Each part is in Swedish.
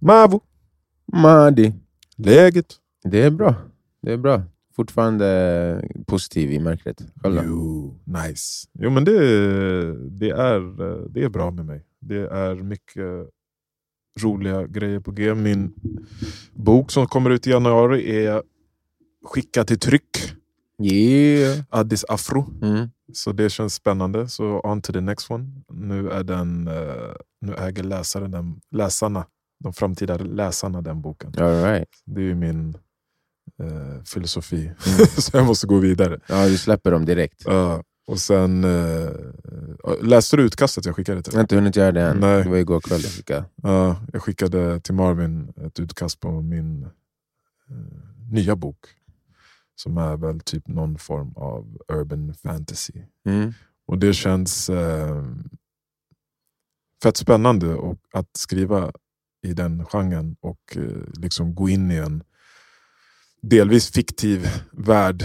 Mavo, Madi. läget? Det är bra. Det är bra. Fortfarande positiv i mörkret. Själv? Jo, nice. Jo, men det, det, är, det är bra med mig. Det är mycket roliga grejer på G. Min bok som kommer ut i januari är skickad till tryck. Yeah. Addis Afro. Mm. Så det känns spännande. Så on to the next one. Nu, är den, eh, nu äger läsaren den, läsarna, de framtida läsarna den boken. All right. Det är ju min eh, filosofi. Mm. så jag måste gå vidare. Ja, du släpper dem direkt. Ja, och sen eh, Läste du utkastet jag skickade till Jag har inte hunnit göra det än. Nej. Det var igår kväll jag skickade. Ja, jag skickade till Marvin ett utkast på min eh, nya bok. Som är väl typ någon form av urban fantasy. Mm. Och det känns fett spännande och att skriva i den genren och eh, liksom gå in i en delvis fiktiv värld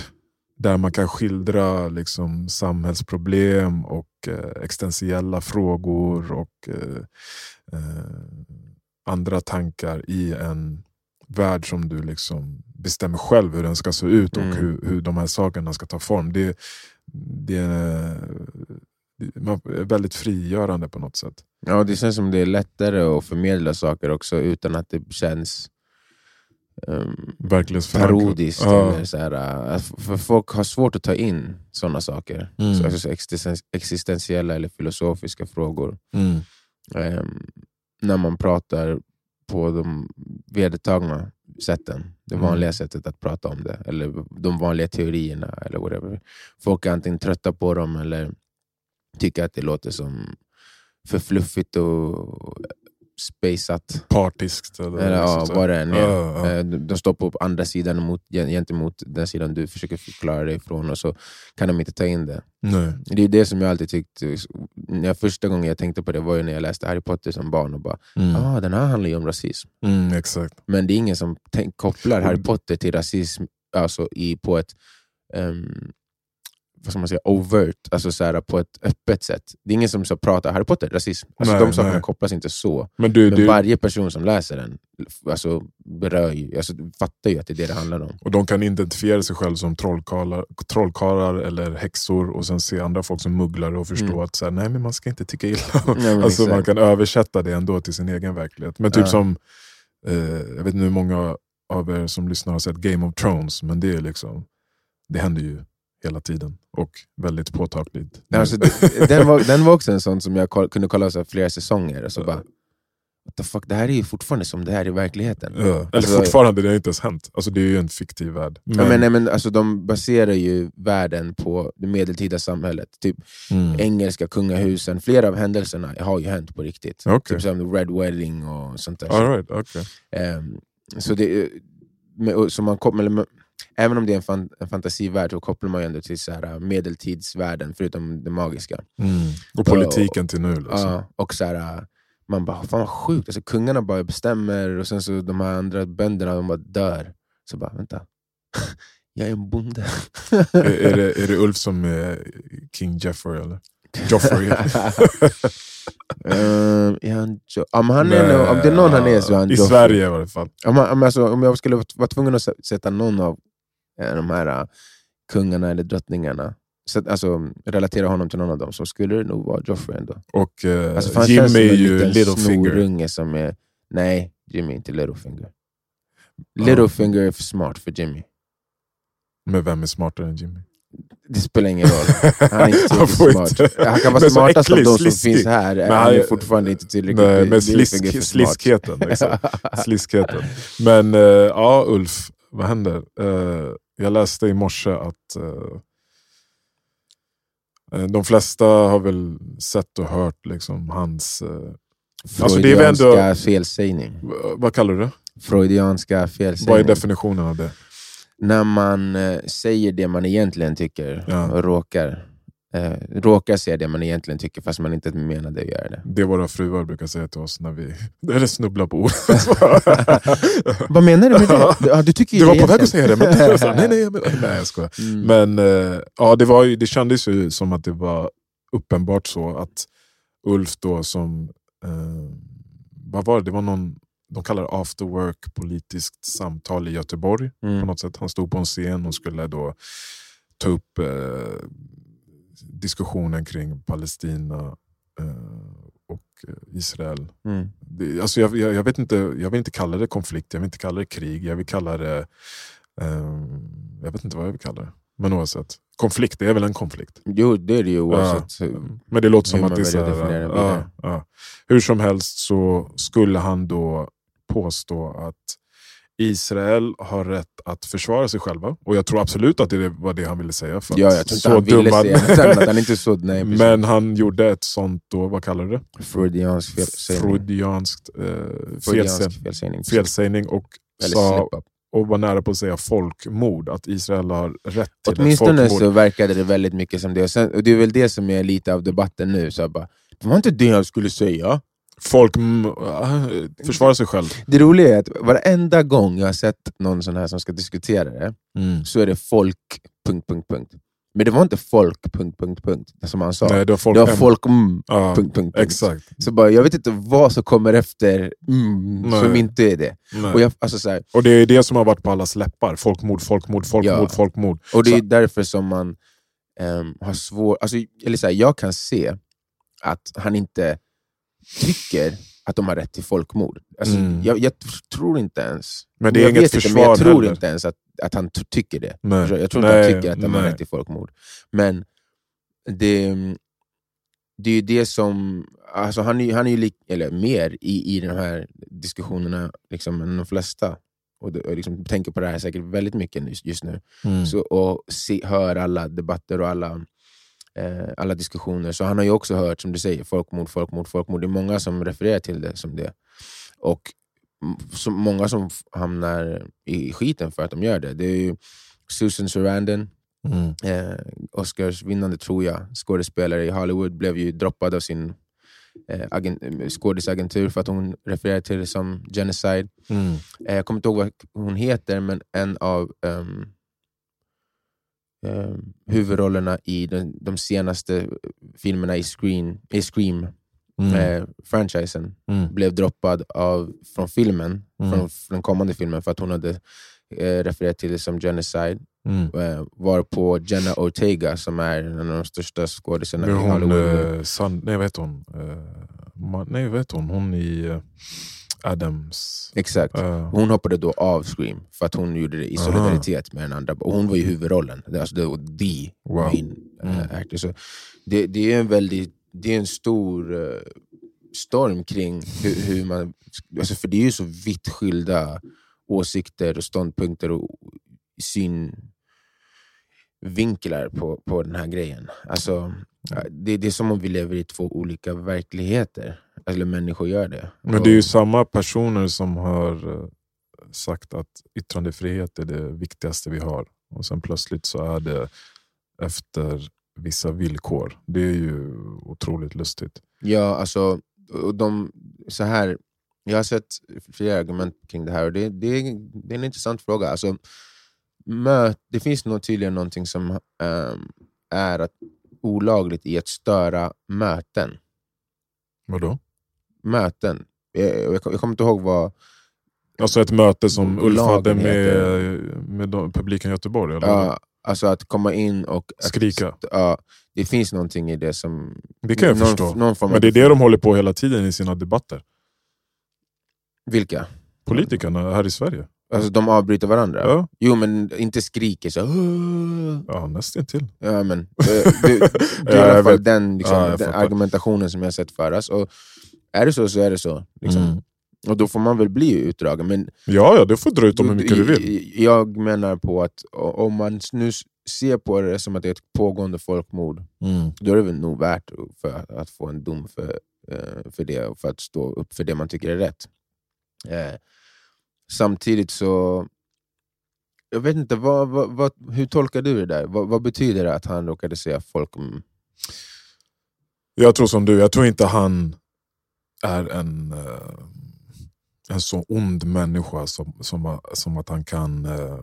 där man kan skildra liksom, samhällsproblem och eh, existentiella frågor och eh, eh, andra tankar i en värld som du liksom bestämmer själv hur den ska se ut och Mm. hur, hur de här sakerna ska ta form. Det, det, väldigt frigörande på något sätt. Ja, det känns som det är lättare att förmedla saker också utan att det känns um, parodiskt. Ja. Eller så här, äh, för folk har svårt att ta in sådana saker. Mm. Så, alltså, så existen- existentiella eller filosofiska frågor. Mm. Ehm, när man pratar på de vedertagna sätten. Det Mm. vanliga sättet att prata om det. Eller de vanliga teorierna. eller whatever. Folk är antingen trötta på dem eller tycker att det låter som för fluffigt och spaceat. Partiskt. Eller, Eller ja, vad det än är. Eh, De står på andra sidan mot, gentemot den sidan du försöker förklara dig ifrån och så kan de inte ta in det. Nej. Det är det som jag alltid tyckte, när första gången jag tänkte på det var ju när jag läste Harry Potter som barn och bara Mm. ah, den här handlar ju om rasism. Mm, exakt. Men det är ingen som tänk, kopplar Harry. Potter till rasism alltså i, på ett ehm, vad ska man säga, overt, alltså så här, på ett öppet sätt. Det är ingen som så pratar Harry Potter, rasism. Alltså, Nej, de sakerna nej. kopplas inte så. Men du, Men du, varje person som läser den alltså, berör ju, alltså, fattar ju att det är det det handlar om. och de kan identifiera sig själv som trollkarlar, trollkarlar eller häxor och sen se andra folk som mugglare och förstå Mm. att så här, nej, men man ska inte tycka illa. Men alltså, man kan översätta det ändå till sin egen verklighet. Men typ Ja. som, eh, jag vet inte hur många av er som lyssnar har sett Game of Thrones, men det är liksom, det händer ju hela tiden och väldigt påtagligt. Nej, Alltså, den, var, den var också en sån som jag koll, kunde kolla så flera säsonger och så bara What the fuck, det här är ju fortfarande som det här i verkligheten. Ja. Eller Alltså- fortfarande, det har inte ens hänt. Alltså, det är ju en fiktiv värld. Ja, men, nej, men, alltså, de baserar ju världen på det medeltida samhället. Typ Mm. engelska kungahusen, flera av händelserna har ju hänt på riktigt. Okej. Typ som Red Wedding och sånt där. All right, okay. Ehm, så det, men- och- så man kopplar, men- även om det är en, fan, en fantasivärld så kopplar man ju ändå till så här, äh, medeltidsvärlden, förutom det magiska. mm. Och politiken till nu. Liksom. Ja, och så här, äh, man bara, fan vad sjukt, alltså, kungarna bara bestämmer och sen så de här andra bönderna de bara dör. Så bara, vänta, jag är en bonde. är, är, det, är det Ulf som är King Jeffrey eller? Joffrey? Är han jo- om, han är, nog- om det är någon han är så är han I Joffrey. Sverige i alla fall. Om, han- om, alltså, om jag skulle vara tvungen att sä- sätta någon av eh, de här uh, kungarna eller drottningarna, så, att- alltså, relatera honom till någon av dem, så skulle det nog vara Joffrey ändå. Och eh, Alltså, för han känns Jimmy som är en ju liten Littlefinger. snorunge som är... Nej, Jimmy är inte Littlefinger. Littlefinger är för smart för Jimmy. Men vem är smartare än Jimmy? Det spelar ingen roll. Han är inte Han tillräckligt smart. Han kan vara smartast av äcklig, de som sliskig. finns här. Men han han är fortfarande inte tillräckligt Nej, men slisk, sliskheten. Exakt. sliskheten. Men eh, ja, Ulf, vad händer? Eh, jag läste i morse att eh, de flesta har väl sett och hört liksom, hans... Alltså, det är ändå- felsägning. vad kallar du det? Freudianska Vad är felsägning. definitionen av det? När man eh, säger det man egentligen tycker Ja. och råkar, eh, råkar säga det man egentligen tycker fast man inte menade att göra det. Det våra fruar brukar säga till oss när vi eller snubblar på ord. Vad menar du med det? Ja, du tycker Du var på väg att säga det, men så, nej, nej, jag menar- nej jag skojar. Mm. Men eh, ja, det, var ju, det kändes ju som att det var uppenbart så att Ulf då som, eh, vad var det, det var någon de kallar det after work politiskt samtal i Göteborg. på Mm. något sätt. Han stod på en scen och skulle då ta upp eh, diskussionen kring Palestina eh, och Israel. Mm. Det, alltså jag, jag, jag, vet inte, jag vill inte kalla det konflikt, jag vill inte kalla det krig, jag vill kalla det... Eh, jag vet inte vad jag vill kalla det. Men oavsett, konflikt, det är väl en konflikt. Jo, det är det ju oavsett. hur- Men det låter som att det är så här, ja, ja. Hur som helst så skulle han då påstå att Israel har rätt att försvara sig själva. Och jag tror absolut att det var det han ville säga. För Ja, jag tror inte han ville dumma- säga han inte så, nej. Men han gjorde ett sånt, då, vad kallar du det? Freudiansk felsägning. Freudianskt eh, felsägning, Freudiansk felsägning. felsägning och, Eller sa, och var nära på att säga folkmord. Att Israel har rätt till ett Åtminstone folkmord. så verkade det väldigt mycket som det. Och, sen, och det är väl det som är lite av debatten nu. Så bara, det var inte det han skulle säga. Folk mm, äh, försvarar sig själv. Det roliga är att varenda gång jag har sett någon sån här som ska diskutera det, så är det folk... Punkt, punkt, punkt. Men det var inte folk... Punkt, punkt, punkt, som han sa. Nej, det var folk, det var folk... Mm, Ja, punkt, punkt, exakt. Så bara, jag vet inte vad som kommer efter mm, som inte är det. Nej. Och, jag, alltså, så här, Och det är det som har varit på allas läppar. Folkmord, folkmord, folkmord, Ja. folkmord. och det är Så- därför som man ehm, har svårt... Alltså, eller så här, jag kan se att han inte tycker att de har rätt till folkmord. Alltså, Mm. jag, jag tror inte ens... Men det är jag inget vet inte, men försvar Jag tror heller. inte ens att, att han tycker det. Nej. Jag tror inte han tycker att de har nej. rätt till folkmord. Men det, det är ju det som... Alltså han är, han är ju lik, eller mer i, i de här diskussionerna liksom, än de flesta. Och, det, och liksom, tänker på det här säkert väldigt mycket just, nu. Mm. Så, och se, hör alla debatter och alla, alla diskussioner. Så han har ju också hört, som du säger, folkmord, folkmord, folkmord. Det är många som refererar till det som det. Och så många som hamnar i skiten för att de gör det. Det är ju Susan Sarandon, Mm. eh, Oscarsvinnande tror jag, skådespelare i Hollywood, blev ju droppad av sin eh, agent, eh, skådisagentur för att hon refererar till det som genocide. Mm. Eh, jag kommer inte ihåg vad hon heter, men en av ehm, ehm, huvudrollerna i den, de senaste filmerna i, Screen, i Scream, Mm. eh, franchisen, Mm. blev droppad av, från filmen, Mm. från, från den kommande filmen, för att hon hade eh, refererat till det som genocide. Mm. Eh, var på Jenna Ortega, som är en av de största skådisarna i Hollywood. eh, San, nej heter hon? Eh, Ma, nej heter hon? Hon i eh, Adams. Exakt. Eh, Hon hoppade då av Scream för att hon gjorde det i solidaritet med den andra. Och hon var ju huvudrollen. Alltså, det var the Wow. main eh, Mm. actor. Så det, det är en väldigt det är en stor eh, storm kring hur, hur man... Alltså för det är ju så vitt skilda åsikter och ståndpunkter och synvinklar på, på den här grejen. Alltså, det, det är som om vi lever i två olika verkligheter. Eller människor gör det. Men det är ju samma personer som har eh, sagt att yttrandefrihet är det viktigaste vi har. Och sen plötsligt så är det efter vissa villkor. Det är ju otroligt lustigt. Ja, alltså, de, så här, jag har sett flera argument kring det här och det, det, det är en intressant fråga. Alltså, möt, det finns nog tydligen någonting som ehm, är att, olagligt i att störa möten. Vadå? Möten. Jag, jag, jag kommer inte ihåg vad... Alltså ett möte som Ulf hade med, med de, publiken i Göteborg? Eller? Ja, alltså att komma in och... Att, Skrika. Ja, det finns någonting i det som... Det kan jag någon, förstå. Någon Men det är det de håller på hela tiden i sina debatter. Vilka? Politikerna här i Sverige. Alltså de avbryter varandra? Ja, Jo, men inte skriker så... Ja nästintill. Ja, men, det, det, det är i alla fall den, liksom, Ja, den argumentationen som jag har sett föras. Och är det så så är det så. Liksom. Mm. Och då får man väl bli utdragen. Men Ja, ja, du får dra ut dem hur mycket du vill. Jag menar på att om man nu ser på det som att det är ett pågående folkmord, Mm. då är det väl nog värt för att få en dom för, eh, för det och för att stå upp för det man tycker är rätt. Eh, Samtidigt så... Jag vet inte, vad, vad, vad, hur tolkar du det där? Vad, vad betyder det att han råkade säga folkmord? Jag tror som du, jag tror inte han är en, eh, en så ond människa som, som, som att han kan eh,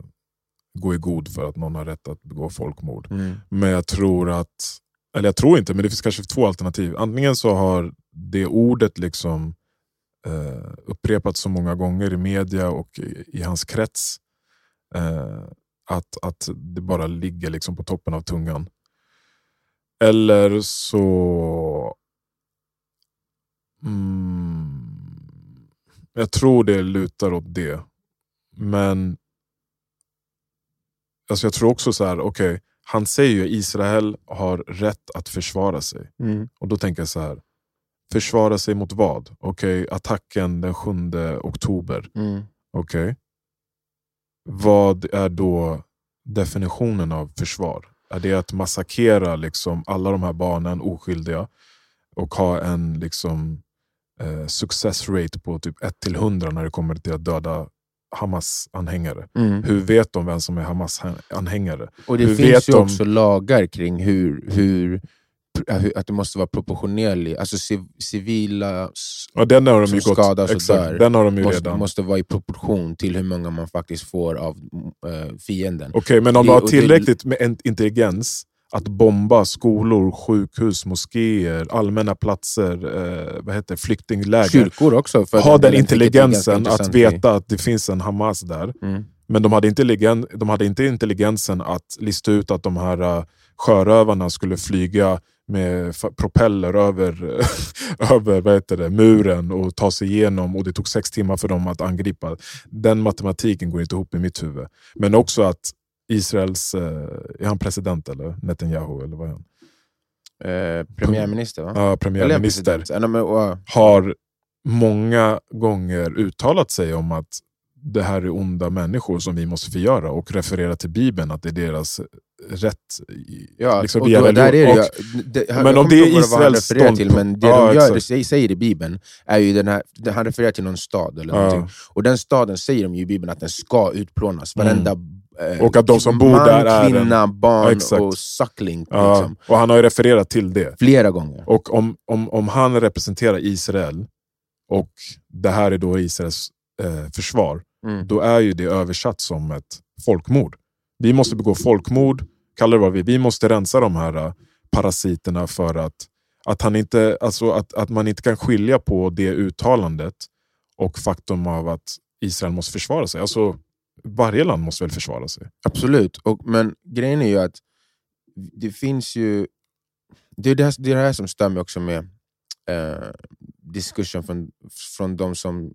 gå i god för att någon har rätt att begå folkmord. Men jag tror att, eller jag tror inte, men det finns kanske två alternativ. Antingen så har det ordet liksom eh, upprepats så många gånger i media och i, i hans krets. Eh, att, att det bara ligger liksom på toppen av tungan. Eller så... Mm, jag tror det lutar åt det. Men alltså jag tror också så här, okej, okay, han säger ju att Israel har rätt att försvara sig. Mm. Och då tänker jag så här, försvara sig mot vad? Okej, okay, attacken den 7 oktober. Mm. Okej. Okay. Vad är då definitionen av försvar? Är det att massakera liksom alla de här barnen, oskyldiga, och ha en liksom, eh, success rate på typ 1 till 100 när det kommer till att döda Hamas-anhängare. Mm. Hur vet de vem som är Hamas-anhängare? Och det hur finns ju de... också lagar kring hur, hur, att det måste vara proportionerligt. Alltså civila ja, den har de som skadas och dör den har de ju måste, redan. måste vara i proportion till hur många man faktiskt får av äh, fienden. Okej, okay, men om det, du har tillräckligt det... med intelligens att bomba skolor, sjukhus, moskéer, allmänna platser, eh, vad heter flyktingläger. Kyrkor också. Ha den intelligensen att veta att det finns en Hamas där. Mm. Men de hade, intelligen, de hade inte intelligensen att lista ut att de här uh, sjörövarna skulle flyga med propeller över, över vad heter det, muren och ta sig igenom och det tog sex timmar för dem att angripa. Den matematiken går inte ihop i mitt huvud. Men också att Israels, eh, är han president eller Netanyahu? Eller vad är han? Eh, premiärminister va? Ja, premiärminister. Har många gånger uttalat sig om att det här är onda människor som vi måste förgöra och referera till Bibeln, att det är deras rätt. Ja, liksom, och då, där är det, och, det, men om det är Israels ståndpunkt... Till, men det ja, de gör, det säger i Bibeln, är ju den här, han refererar till någon stad eller ja. Och den staden säger de ju i Bibeln att den ska utplånas. Varenda mm. Och att de som bor man, där är kvinna, en... barn ja, och suckling. Ja, liksom. och han har ju refererat till det. Flera gånger. Och om, om, om han representerar Israel, och det här är då Israels eh, försvar, Mm. då är ju det översatt som ett folkmord. Vi måste begå folkmord, kalla det vad vi Vi måste rensa de här uh, parasiterna för att, att, han inte, alltså att, att man inte kan skilja på det uttalandet och faktum av att Israel måste försvara sig. Alltså, varje land måste väl försvara sig? Absolut, och, men grejen är ju att det finns ju... Det är det här, det, är det här som stör mig också med eh, diskussion från, från de som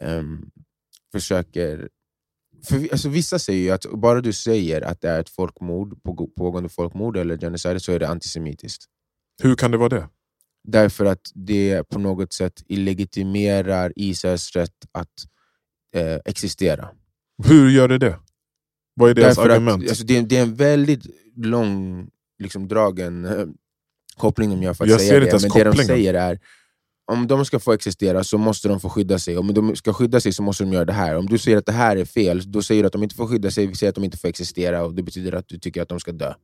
um, försöker... För, alltså, vissa säger ju att bara du säger att det är ett folkmord, pågående folkmord eller genocide så är det antisemitiskt. Hur kan det vara det? Därför att det på något sätt illegitimerar Israels rätt att eh, existera. Hur gör det det? Vad är deras Därför argument? Att, alltså, det, det, är en väldigt lång, liksom, dragen eh, koppling gör för att jag säga det. Men det de säger är om de ska få existera så måste de få skydda sig. Om de ska skydda sig så måste de göra det här. Om du säger att det här är fel, då säger du att de inte får skydda sig, vi säger att de inte får existera och det betyder att du tycker att de ska dö.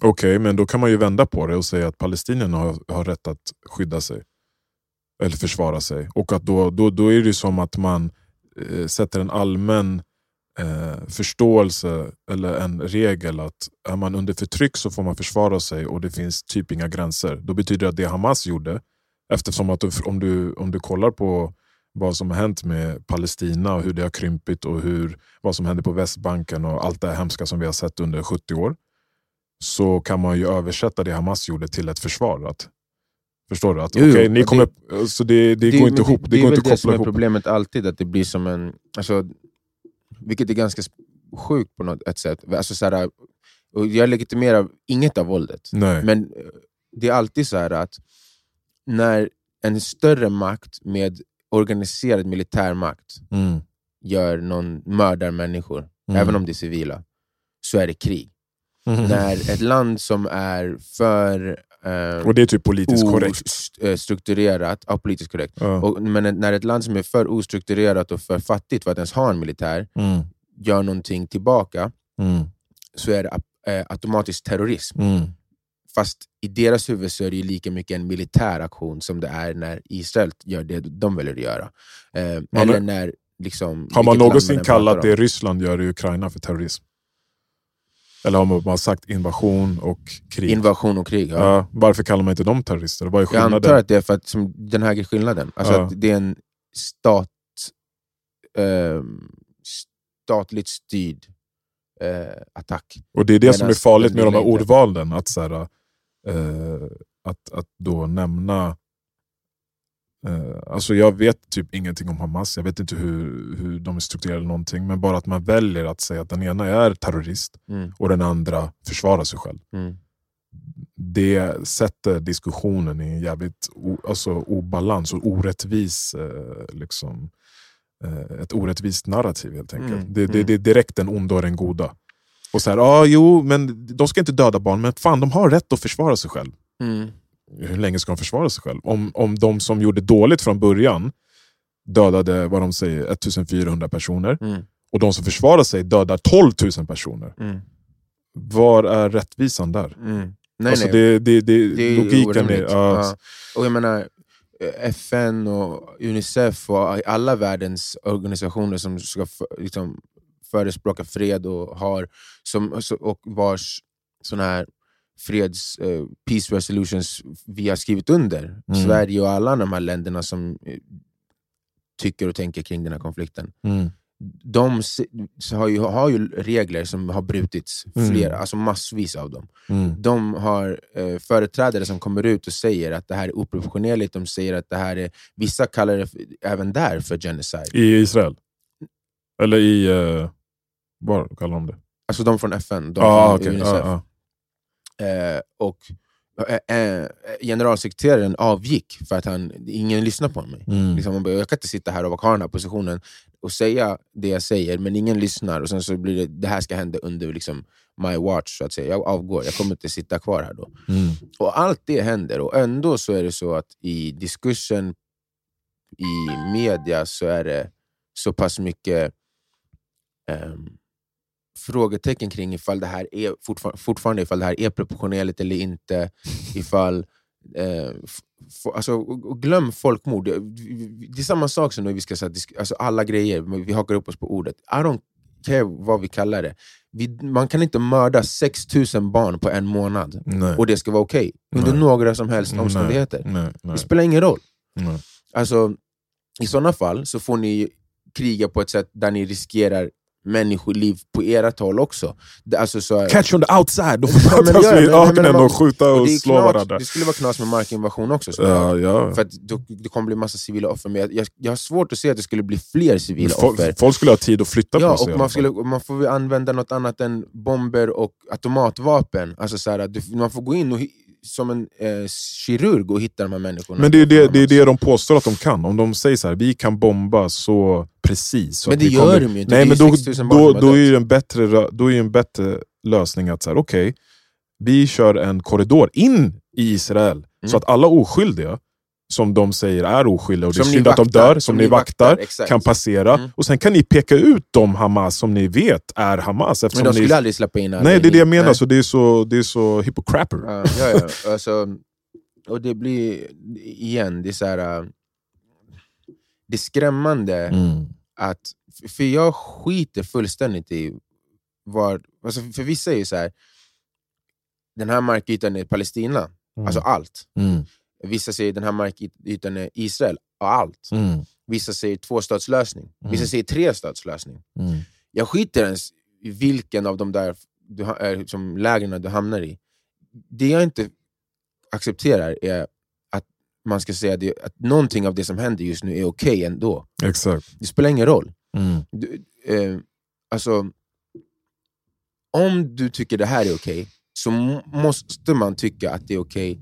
Okej, okay, men då kan man ju vända på det och säga att palestinierna har, har rätt att skydda sig. Eller försvara sig. Och att då, då, då är det som att man eh, sätter en allmän eh, förståelse eller en regel att är man under förtryck så får man försvara sig och det finns typ inga gränser. Då betyder det att det Hamas gjorde Eftersom att du, om, du, om du kollar på vad som har hänt med Palestina och hur det har krympit och hur, vad som händer på Västbanken och allt det hemska som vi har sett under 70 år. Så kan man ju översätta det Hamas gjorde till ett försvar. Att, förstår du? Att, jo, okay, ni kommer, det, så det, det, det går inte ihop. Det, det går inte att koppla det som är problemet alltid, att det blir som en... Alltså, vilket är ganska sjukt på något ett sätt. Alltså, så här, och jag legitimerar inget av våldet. Nej. Men eh, det är alltid så här att när en större makt med organiserad militärmakt mm. gör någon, mördar människor, mm. även om det är civila, så är det krig. Mm. När ett land som är för eh, och det är typ politiskt korrekt. Eh, strukturerat, ja, politiskt korrekt. Ja. Och, men när ett land som är för ostrukturerat och för fattigt för att ens ha en militär mm. gör någonting tillbaka, mm. så är det äh, automatiskt terrorism. Mm. Fast i deras huvud så är det ju lika mycket en militär aktion som det är när Israel gör det de väljer att göra. Eh, eller när, liksom, har man någonsin kallat det Ryssland gör i Ukraina för terrorism? Eller har man bara sagt invasion och krig? Invasion och krig, ja. ja varför kallar man inte dem terrorister? Vad är Jag skillnaden? antar att det är för att, som den här skillnaden. Alltså Ja. att det är en stat, ehm, statligt styrd eh, attack. Och det är det som är Medan farligt med de här ordvalen. Att, så här, eh, att, att då nämna... Eh, alltså jag vet typ ingenting om Hamas, jag vet inte hur, hur de är strukturerade eller någonting. Men bara att man väljer att säga att den ena är terrorist Mm, och den andra försvarar sig själv. mm, Det sätter diskussionen i en jävligt o, alltså, obalans och orättvis, eh, liksom, eh, ett orättvist narrativ helt enkelt. Mm, Det, det, mm. det är direkt den onda och den goda. Och så här, ah, jo, men de ska inte döda barn, men fan de har rätt att försvara sig själv. mm, Hur länge ska de försvara sig själv? Om, om de som gjorde dåligt från början dödade vad de säger, 1400 personer, mm, och de som försvarar sig dödar 12 000 personer. mm, Var är rättvisan där? mm. Nej, alltså nej. Det, det, det, Det är logiken är... ja. Och jag menar, FN och Unicef och alla världens organisationer som ska för, liksom, förespråka fred och har som, och vars såna här freds eh, peace resolutions vi har skrivit under. Mm. Sverige och alla de här länderna som eh, tycker och tänker kring den här konflikten. Mm. De har, ju, har ju regler som har brutits, Mm. flera, alltså massvis av dem Mm. de har eh, företrädare som kommer ut och säger att det här är oproportionerligt. De säger att det här är, vissa kallar det för, även där för genocide. I Israel? Eller i... Uh, var kallar de det? Alltså de från FN, de Ah, från okej. Unicef. Ah, ah. Eh, och eh, eh, generalsekreteraren avgick för att han, ingen lyssnar på mig. Mm. Liksom, man bara, jag kan inte sitta här och ha den här positionen och säga det jag säger, men ingen lyssnar. Och sen så blir det, det här ska hända under liksom, my watch, så att säga. Jag avgår, jag kommer inte sitta kvar här då. Mm. Och allt det händer, och ändå så är det så att i diskursen i media så är det så pass mycket ehm, frågetecken kring ifall det här är fortfar- fortfarande ifall det här är proportionerligt eller inte. Ifall, eh, alltså, glöm folkmord. Det, det är samma sak som när vi ska säga alltså, alla grejer, vi hakar upp oss på ordet. I don't care vad vi kallar det. Vi, man kan inte mörda 6000 barn på en månad Nej. och det ska vara okej. Under Nej. några som helst omständigheter. Nej. Det spelar ingen roll. nej. Alltså, I sådana fall så får ni kriga på ett sätt där ni riskerar människoliv på ert håll också. Alltså, så, Catch on the outside! De Ja, får mötas men- men öknen och skjuta och och slå knas, varandra. det skulle vara knas med markinvasion också. Så Ja, ja. För att då, det kommer bli massa civila offer, men jag, jag, jag har svårt att se att det skulle bli fler civila offer. Folk, folk skulle ha tid att flytta Ja, på sig. i och man, skulle, man får väl använda något annat än bomber och automatvapen. Alltså så här, man får gå in och, som en eh, kirurg och hitta de här människorna. Men det är det, det är det de påstår att de kan. Om de säger så här, vi kan bomba så precis. Så Men det gör kommer... de ju inte. Nej, men då, 6 000 barn då, då, är en bättre, då är en bättre lösning att okej, vi kör en korridor in i Israel. Mm. Så att alla oskyldiga, som de säger är oskyldiga, och det är Som ni synd att de vaktar, dör, som, ni vaktar, exakt. kan passera. Mm. Och sen kan ni peka ut de Hamas som ni vet är Hamas. Men de ni... skulle aldrig släppa in Nej, det är det jag menar. Nej. Så det är så, det är så hypocrapper. Ja, ja, ja. Alltså, och det blir, igen, det är så här... äh, Det är skrämmande Mm. att... För jag skiter fullständigt i vad... Alltså för vissa är ju så här. Den här markytan är Palestina, Mm. alltså allt. Mm. Vissa säger den här markytan är Israel, allt. Mm. Vissa säger tvåstatslösning, vissa Mm. säger trestatslösning. Mm. Jag skiter ens i vilken av de där du, ha- eh, som lägren du hamnar i. Det jag inte accepterar är att man ska säga det, att någonting av det som händer just nu är okej ändå. Exakt. Det spelar ingen roll. Mm. Du, eh, alltså, om du tycker det här är okej, så m- måste man tycka att det är okej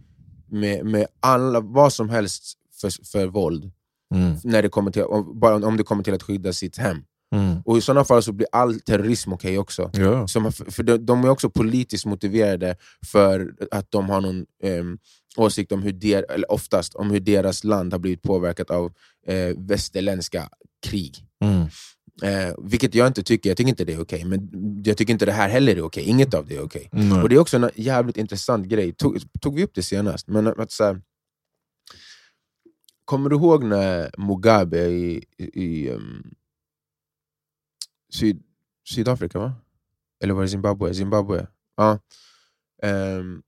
med, med alla, vad som helst för, för våld, Mm. när det kommer till, om, bara om det kommer till att skydda sitt hem. Mm. Och I sådana fall så blir all terrorism okej också. Ja. Som, för de, de är också politiskt motiverade för att de har någon ehm, åsikt om hur der, eller oftast om hur deras land har blivit påverkat av eh, västerländska krig. Mm. Eh, vilket jag inte tycker, jag tycker inte det är okej, men jag tycker inte det här heller är okej. Inget av det är okej. Nej. Och det är också en jävligt intressant grej, tog, tog vi upp det senast? Men att, så här, kommer du ihåg när Mugabe i, i, ehm, Syd, Sydafrika, va? Eller var det Zimbabwe? Zimbabwe. Ja. Ehm,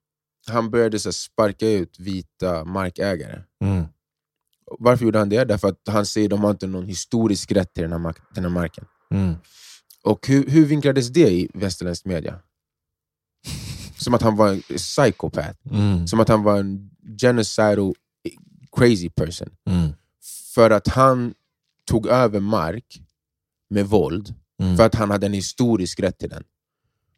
han började så här, sparka ut vita markägare. Mm. Varför gjorde han det? Därför att han säger att de har inte någon historisk rätt till den här, mark- den här marken. Mm. Och hur, hur vinklades det i västerländsk media? Som att han var en psykopat. Mm. Som att han var en genocidal crazy person. Mm. För att han tog över mark med våld, Mm. för att han hade en historisk rätt till den.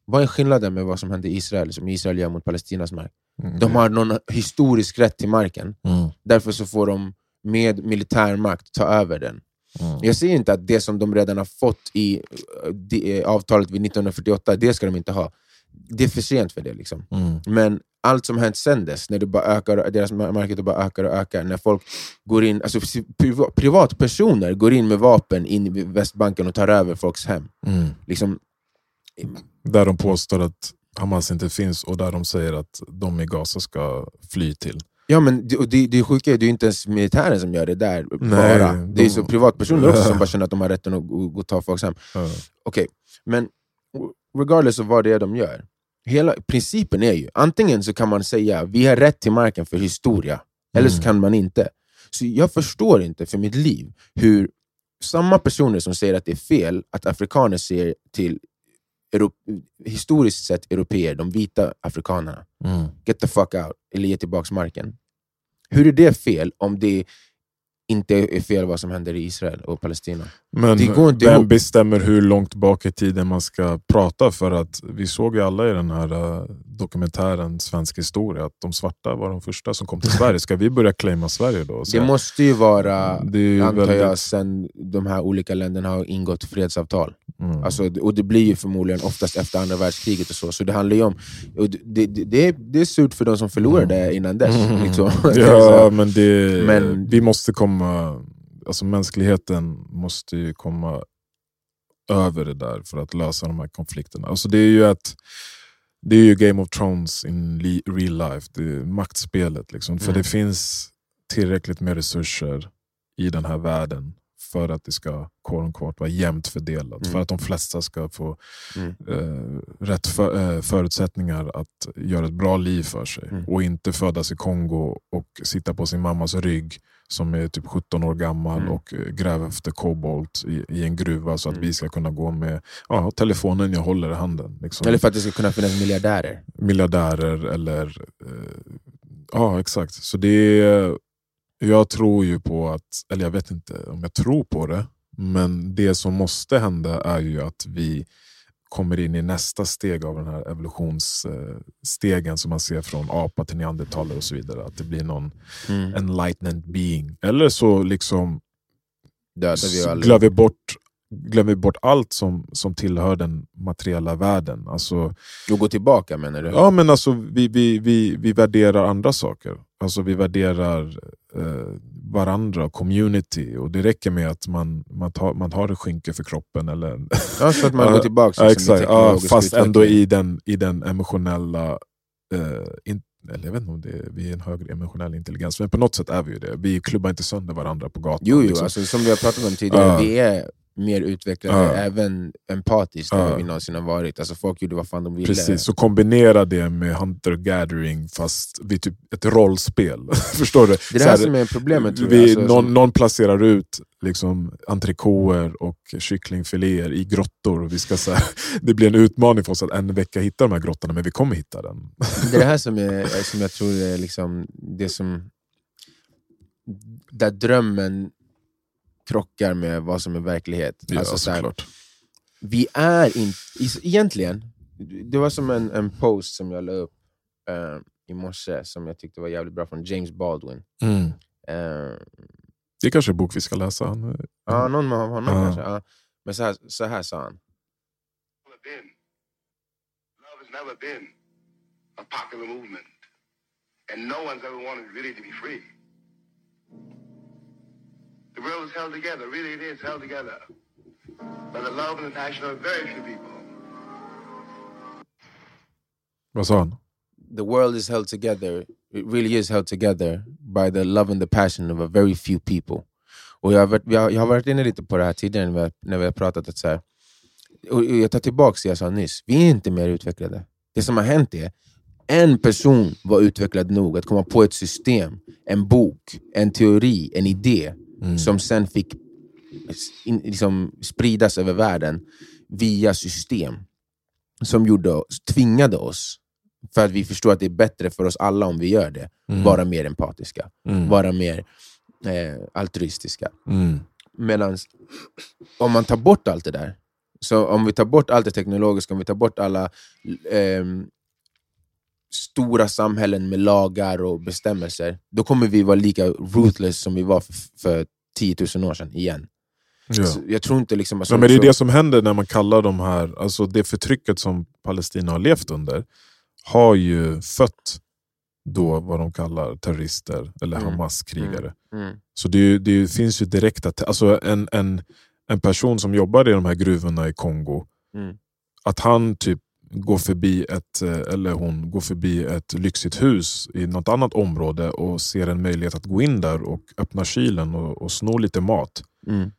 Vad är skillnaden med vad som hände i Israel, som Israel gör mot Palestinas mark? Mm. De har någon historisk rätt till marken, Mm. därför så får de med militärmakt ta över den. Mm. Jag säger inte att det som de redan har fått i eh, eh, avtalet vid 1948, det ska de inte ha. Det är för sent för det. liksom. Mm. Men allt som hänt sen dess, när det bara ökar, deras market bara ökar och ökar, när folk går in, alltså priva- privatpersoner går in med vapen in i Västbanken och tar över folks hem. Mm. Liksom, Där de påstår att Hamas inte finns och där de säger att de i Gaza ska fly till. Ja, men det, det, det sjuka är det är inte ens militären som gör det där Nej, bara. Det är de- så privatpersoner också som bara känner att de har rätten att gå, och ta folks hem. Ja. Okej, men regardless av vad det är de gör, hela principen är ju, antingen så kan man säga vi har rätt till marken för historia, eller så Mm. kan man inte. Så jag förstår inte för mitt liv hur samma personer som säger att det är fel att afrikaner ser till Euro historiskt sett europeer, de vita afrikanerna, Mm. get the fuck out, eller ge tillbaka marken. Hur är det fel om det inte är fel vad som händer i Israel och Palestina? Men Det går inte vem ihop. bestämmer hur långt bak i tiden man ska prata? För att vi såg ju alla i den här eh, dokumentären Svensk historia att de svarta var de första som kom till Sverige. Ska vi börja claima Sverige då? Så Det måste ju vara, det antar jag, väldigt- sen de här olika länderna har ingått fredsavtal. Mm. Alltså, och det blir ju förmodligen oftast efter andra världskriget och så. Så det handlar ju om... Det, det, det, är, det är surt för de som förlorade innan dess. Mm. Liksom. Ja, men, det, Men- vi måste komma... Alltså mänskligheten måste ju komma över det där för att lösa de här konflikterna. Alltså det är ju ett det är ju Game of Thrones in real life, det är maktspelet. Liksom. För Mm. det finns tillräckligt med resurser i den här världen för att det ska quote unquote, vara jämnt fördelat. Mm. För att de flesta ska få Mm. eh, rätt för, eh, förutsättningar att göra ett bra liv för sig. Mm. Och inte födas i Kongo och sitta på sin mammas rygg som är typ 17 år gammal Mm. och gräva efter kobolt i, i en gruva så att Mm. vi ska kunna gå med ja, telefonen jag håller i handen. Liksom. Eller för att det ska kunna finnas miljardärer. Miljardärer eller... Eh, ja, exakt. Så det är, jag tror ju på att, eller jag vet inte om jag tror på det, men det som måste hända är ju att vi kommer in i nästa steg av den här evolutionsstegen som man ser från apa till neandertalare och så vidare. Att det blir någon Mm. enlightened being. Eller så liksom glömmer vi bort, glömmer bort allt som, som tillhör den materiella världen. Alltså, Och gå tillbaka menar du? Ja men alltså vi, vi, vi, vi värderar andra saker. Alltså vi värderar eh, varandra, community. Och det räcker med att man, man, tar, man har ett skynke för kroppen. Eller, Ja, så att man går tillbaka ja, exakt. Ja, fast ändå i den, i den emotionella... Eh, in, eller jag vet inte om det är, vi är en högre emotionell intelligens, men på något sätt är vi ju det. Vi klubbar inte sönder varandra på gatan. Jo, jo liksom. alltså, som vi har pratat om tidigare, Ja. vi är mer utvecklade, Ja. även empatiskt, än Ja. vad vi någonsin har varit. Alltså, folk gjorde vad fan de ville. Precis, så kombinera det med hunter gathering fast vid typ ett rollspel. Förstår du? Det är det här här, som är problemet tror vi. Alltså, någon, någon placerar ut liksom, entrecôter och kycklingfiléer i grottor. Vi ska, så här, det blir en utmaning för oss att en vecka hitta de här grottorna, men vi kommer hitta den. Det är det här som, är, som jag tror är liksom det som... Där drömmen krockar med vad som är verklighet. Ja, alltså, så här, vi är inte... Egentligen, det var som en, en post som jag la upp eh, i morse som jag tyckte var jävligt bra från James Baldwin. Mm. Eh, Det är kanske är en bok vi ska läsa. Han- Ja, någon av honom Ja. kanske. Ja. Men så här, så här sa han. never been a popular movement. And no one's ever wanted really to be free. The world is held together, really it is held together. By the love and the passion of very few people. Vad sa han? The world is held together, it really is held together by the love and the passion of a very few people. Och jag, har varit, jag, jag har varit inne lite på det här tidigare när vi har, när vi har pratat. Att så här, och jag tar tillbaka det jag sa nyss. Vi är inte mer utvecklade. Det som har hänt är en person var utvecklad nog att komma på ett system, en bok, en teori, en idé Mm. som sen fick in, liksom, spridas över världen via system som gjorde, tvingade oss, för att vi förstår att det är bättre för oss alla om vi gör det, Mm. vara mer empatiska, Mm. vara mer eh, altruistiska. Mm. Medan om man tar bort allt det där, så om vi tar bort allt det teknologiska, om vi tar bort alla ehm, stora samhällen med lagar och bestämmelser, då kommer vi vara lika ruthless som vi var för, för 10 000 år sedan igen. Ja. Jag tror inte liksom... Alltså, Ja, men det är det som händer när man kallar de här, alltså det förtrycket som Palestina har levt under, har ju fött då vad de kallar terrorister eller Mm. Hamas-krigare. Mm, Så det, det finns ju direkta, alltså en, en, en person som jobbar i de här gruvorna i Kongo, mm, att han typ går förbi ett, eh, eller hon går förbi ett lyxigt hus i något annat område och ser en möjlighet att gå in där och öppna kylen och, och sno lite mat. mm,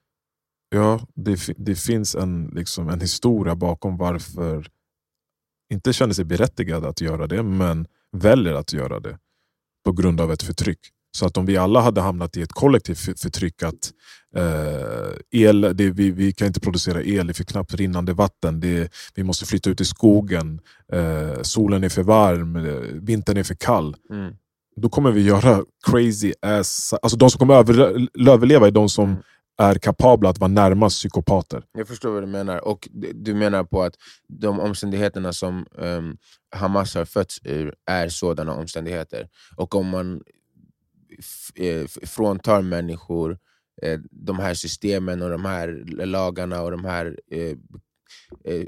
Ja, det, det finns en, liksom, en historia bakom varför inte känner sig berättigad att göra det, men väljer att göra det på grund av ett förtryck. Så att om vi alla hade hamnat i ett kollektivt för- förtryck, att eh, el, det, vi, vi kan inte producera el, är för knappt rinnande vatten, det, vi måste flytta ut i skogen, eh, solen är för varm, eh, vintern är för kall. mm. Då kommer vi göra crazy ass... Alltså de som kommer över, överleva är de som Mm. är kapabla att vara närmast psykopater. Jag förstår vad du menar. Och du- menar på att de omständigheterna som ehm, Hamas har fötts ur är sådana omständigheter. Och om man eh, fråntar människor eh, de här systemen och de här lagarna och de här eh, eh,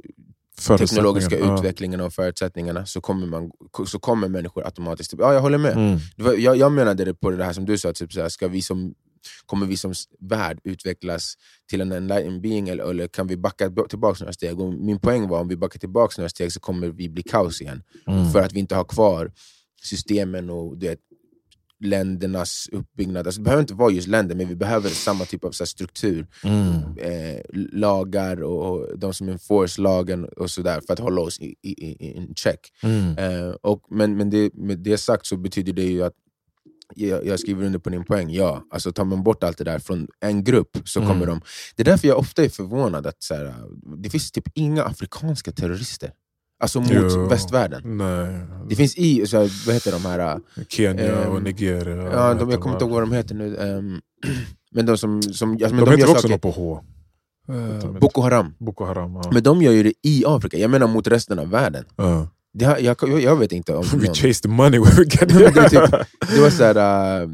teknologiska utvecklingarna och förutsättningarna så kommer, man, så kommer människor automatiskt... typ, Ja, jag håller med. Mm. Var, jag, jag menade det på det här som du sa, typ såhär, ska vi som, kommer vi som värld utvecklas till en enlightened being eller, eller kan vi backa tillbaka några steg? Och min poäng var om vi backar tillbaka några steg så kommer vi bli kaos igen. Mm. För att vi inte har kvar systemen och du vet, ländernas uppbyggnad. Alltså, det behöver inte vara just länder, men vi behöver samma typ av så här, struktur. Mm. Eh, lagar och, och de som enforce lagen och sådär för att hålla oss i, i, i in check. Mm. Eh, och, men men det, med det sagt så betyder det ju att jag, jag skriver under på din poäng, ja. Alltså tar man bort allt det där från en grupp så Mm. kommer de... Det är därför jag ofta är förvånad att så här, det finns typ inga afrikanska terrorister. Alltså mot Jo. västvärlden. Nej. Det finns i, så här, vad heter de här... äh, Kenya och Ehm, Nigeria. Ja, de, jag kommer inte ihåg vad de heter nu. ehm, men de som... som alltså, men De, heter också saker, något på H. eh, Boko Haram. Boko Haram. Ja. Men de gör ju det i Afrika, jag menar mot resten av världen. Ja. Det, jag, jag, jag vet inte om We chase the money where we get Men det, it. typ, det var äh,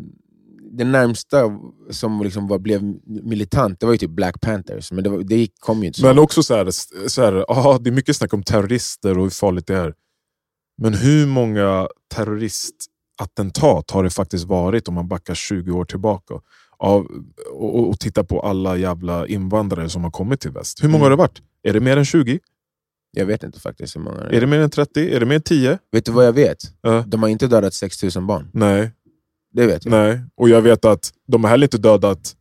det närmsta som liksom var, blev militant, det var ju typ Black Panthers, men det, var, det kom ju inte så. Men också så här, så här aha, det är mycket snack om terrorister och hur farligt det är. Men hur många terroristattentat har det faktiskt varit om man backar 20 år tillbaka? Av, och, och, och tittar på alla jävla invandrare som har kommit till väst. Hur många Mm. har det varit? Är det mer än 20? Jag vet inte faktiskt hur många det Är är. det mer än 30? Är det mer än 10? Vet du vad jag vet? Ja. De har inte dödat 6000 barn. Nej. Det vet jag. Nej, och jag vet att de har heller inte dödat,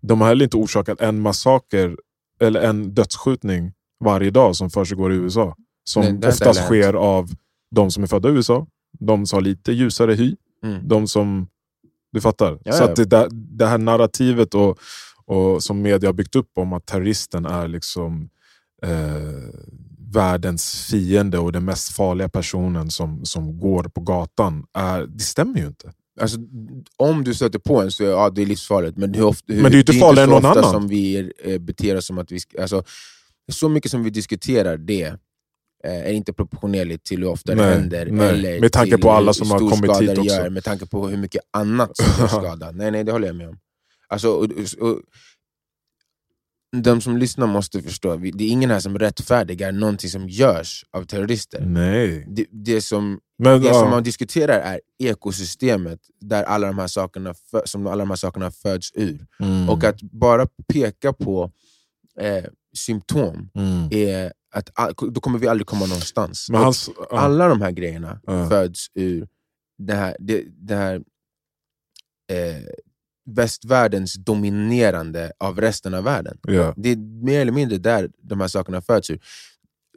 de har heller inte orsakat en massaker eller en dödsskjutning varje dag som försiggår i USA. Som Nej, oftast sker av de som är födda i USA, de som har lite ljusare hy, Mm. de som... Du fattar? Ja, Så att det, där, det här narrativet och, och som media har byggt upp om att terroristen är liksom eh, världens fiende och den mest farliga personen som, som går på gatan, är, det stämmer ju inte. Alltså, om du stöter på en så ja, det är livsfarligt, men, hur ofta, hur, Men det är inte farligare än någon annan. som vi eh, beter oss som att vi. Alltså, så mycket som vi diskuterar det eh, är inte proportionerligt till hur ofta det Nej, händer. nej. Eller Med tanke på alla som har kommit hit det också. Gör, med tanke på hur mycket annat som gör skada. Nej, nej, det håller jag med om. Alltså, och, och, de som lyssnar måste förstå, det är ingen här som rättfärdigar någonting som görs av terrorister. Nej. Det, det som Men, det ja. som man diskuterar är ekosystemet där alla de här sakerna, som alla de här sakerna föds ur. Mm. Och att bara peka på eh, symptom, Mm. är att, all- då kommer vi aldrig komma någonstans. Hans, ja. Alla de här grejerna Ja. föds ur det här, det, det här eh, västvärldens dominerande av resten av världen. ja. Det är mer eller mindre där de här sakerna föds ur.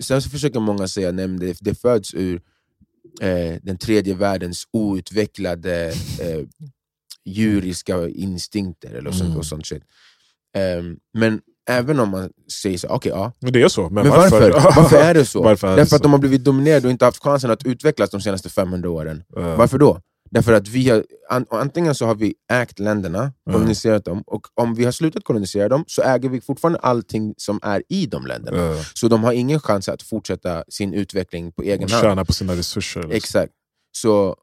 Sen så försöker många säga att det, det föds ur eh, den tredje världens outvecklade eh, djuriska instinkter eller sånt, Mm. och sånt shit. Ehm, men även om man säger så, okej ja, Men det är så. Men, men varför? Varför, är det så? Varför är det Därför så? att de har blivit dominerade och inte haft chansen att utvecklas de senaste 500 åren. Eh, Varför då? Därför att vi har, an, antingen så har vi ägt länderna, koloniserat dem, och om vi har slutat kolonisera dem så äger vi fortfarande allting som är i de länderna. eh, Så de har ingen chans att fortsätta sin utveckling på egen och hand. tjäna på sina resurser. Liksom. Exakt. Så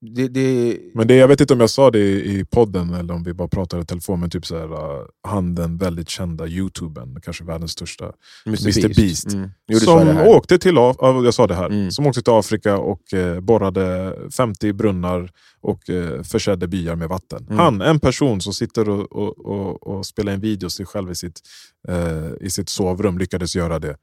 det, det, Men det, jag vet inte om jag sa det i, i podden eller om vi bara pratade i telefon, men typ så här, uh, han den väldigt kända youtubern, kanske världens största, Mr. Beast. Mm. Som åkte till Af- ja, jag sa det här, Mm. som åkte till Afrika och eh, borrade 50 brunnar och eh, försedde byar med vatten. Mm. Han, en person som sitter och, och, och, och spelar in video sig själv i sitt, eh, i sitt sovrum, lyckades göra det.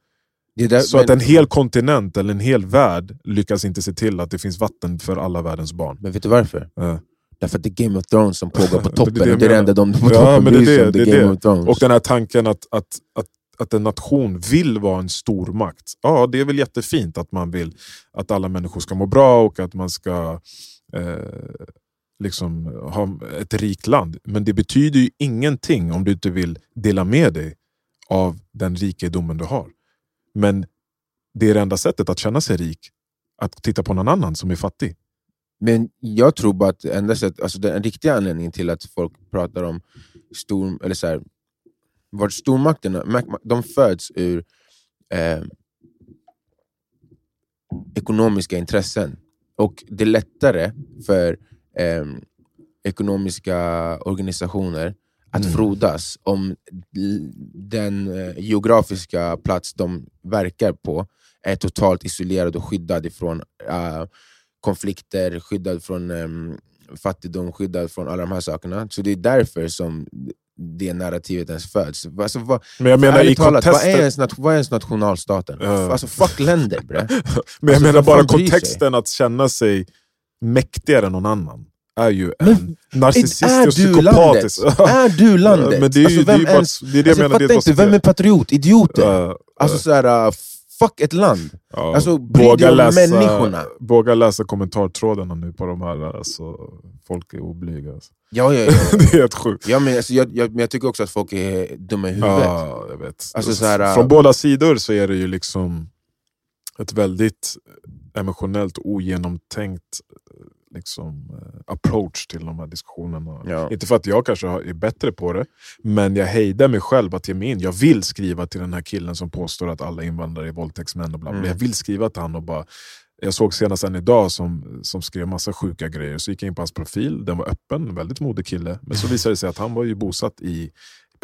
Det är där, Så men, att en hel kontinent eller en hel värld lyckas inte se till att det finns vatten för alla världens barn. men vet du varför? Eh. Därför att det är Game of Thrones som pågår på Det är toppen. det Det, det är det menar. enda de på Ja, men det är det. Det det är är Game det. of Thrones. Och den här tanken att, att, att, att en nation vill vara en stormakt. Ja, det är väl jättefint att man vill att alla människor ska må bra och att man ska eh, liksom ha ett rikt land. Men det betyder ju ingenting om du inte vill dela med dig av den rikedomen du har. Men det är det enda sättet att känna sig rik, att titta på någon annan som är fattig. Men jag tror bara att enda sätt, alltså den riktiga anledningen till att folk pratar om stor, eller så här, vart stormakterna de föds ur eh, ekonomiska intressen. Och det är lättare för eh, ekonomiska organisationer att Mm. frodas om den eh, geografiska plats de verkar på är totalt isolerad och skyddad ifrån eh, konflikter, skyddad från em, fattigdom, skyddad från alla de här sakerna. Så det är därför som det narrativet ens föds. Alltså, vad, Men jag menar i talat, vad, är ens, vad är ens nationalstaten? Ja. Alltså fuck länder bre. men jag alltså, menar bara kontexten att känna sig mäktigare än någon annan är ju en narcissistisk är och du landet? psykopatisk... Är du landet? men det är ju alltså, det är vem bara, det är det jag alltså, menar, jag det fattar ett inte, vem är patriot? Idioter? Uh, Alltså såhär, uh, fuck ett land. ja, alltså, dig om människorna. Våga läsa kommentartrådarna nu på de här, alltså, folk är oblyga. Alltså. Ja, ja, ja. det är helt sjukt. ja men, alltså, jag, jag, men jag tycker också att folk är dumma i huvudet. Ja, jag vet. Alltså, så här, Från äh, båda sidor så är det ju liksom ett väldigt emotionellt ogenomtänkt liksom, eh, approach till de här diskussionerna. Ja. Inte för att jag kanske är bättre på det, men jag hejdar mig själv att ge mig in. Jag vill skriva till den här killen som påstår att alla invandrare är våldtäktsmän. Och bla bla. Mm. Jag vill skriva till honom och bara... Jag såg senast en idag som, som skrev massa sjuka grejer, så gick jag in på hans profil, den var öppen, en väldigt modig kille. Men så visade det sig att han var ju bosatt i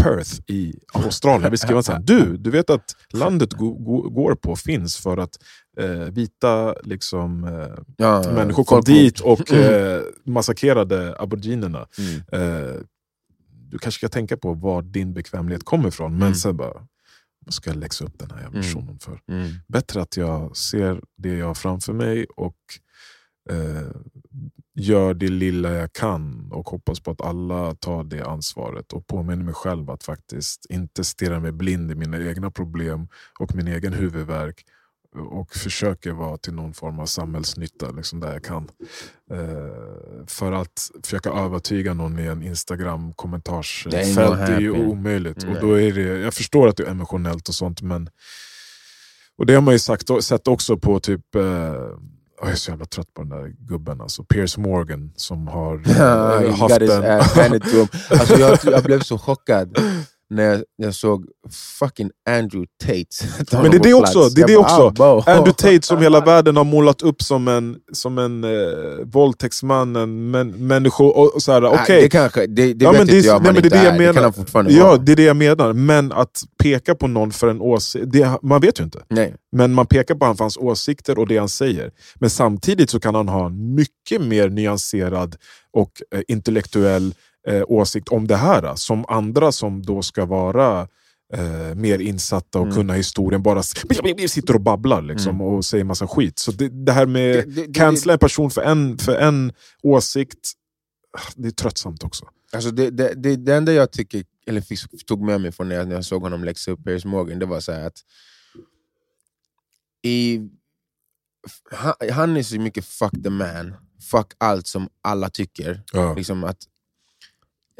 Perth i Australien. Vill skriva så här, du, du vet att landet go, go, går på finns för att eh, vita liksom, eh, Ja, människor kom dit och Mm. eh, massakrerade aboriginerna. Mm. Eh, du kanske ska tänka på var din bekvämlighet kommer ifrån. Men Mm. sen bara, vad ska jag läxa upp den här Mm. shunon för? Mm. Bättre att jag ser det jag har framför mig och eh, gör det lilla jag kan och hoppas på att alla tar det ansvaret och påminner mig själv att faktiskt inte stirra mig blind i mina egna problem och min egen huvudvärk och försöker vara till någon form av samhällsnytta liksom där jag kan. Eh, för att försöka övertyga någon i en Instagram-kommentarsfält nog är ju omöjligt. Nej. Och då är det, jag förstår att det är emotionellt och sånt men och det har man ju sagt, sett också på typ eh, jag är så jävla trött på den där gubben, alltså. Piers Morgan som har eh, haft en... Alltså jag, jag blev så chockad när jag, jag såg fucking Andrew Tate. ta Men det är det också, plats. det är det bara, också. ah, bo. Andrew Tate som hela världen har målat upp som en, som en eh, våldtäktsman, en män, människo... Och, och så här, Ah, Det kanske, det, det Ja, vet men det inte är- jag om nej, han men det är inte det jag är. Det kan menar. han Ja, vara. det är det jag menar. Men att peka på någon för en åsikt, det, man vet ju inte. Nej. Men man pekar på honom för hans åsikter och det han säger. Men samtidigt så kan han ha en mycket mer nyanserad och eh, intellektuell eh, åsikt om det här. Som andra som då ska vara eh, mer insatta och Mm. kunna historien bara sitter och babblar liksom, Mm. och säger massa skit. Så det, det här med det- cancella en person för en, för en åsikt, det är tröttsamt också. Alltså det, det, det, det enda jag tycker, eller fick, tog med mig från när jag, när jag såg honom läxa upp Piers Morgan, det var så här att i han, han är så mycket fuck the man, fuck allt som alla tycker. Ja. Liksom att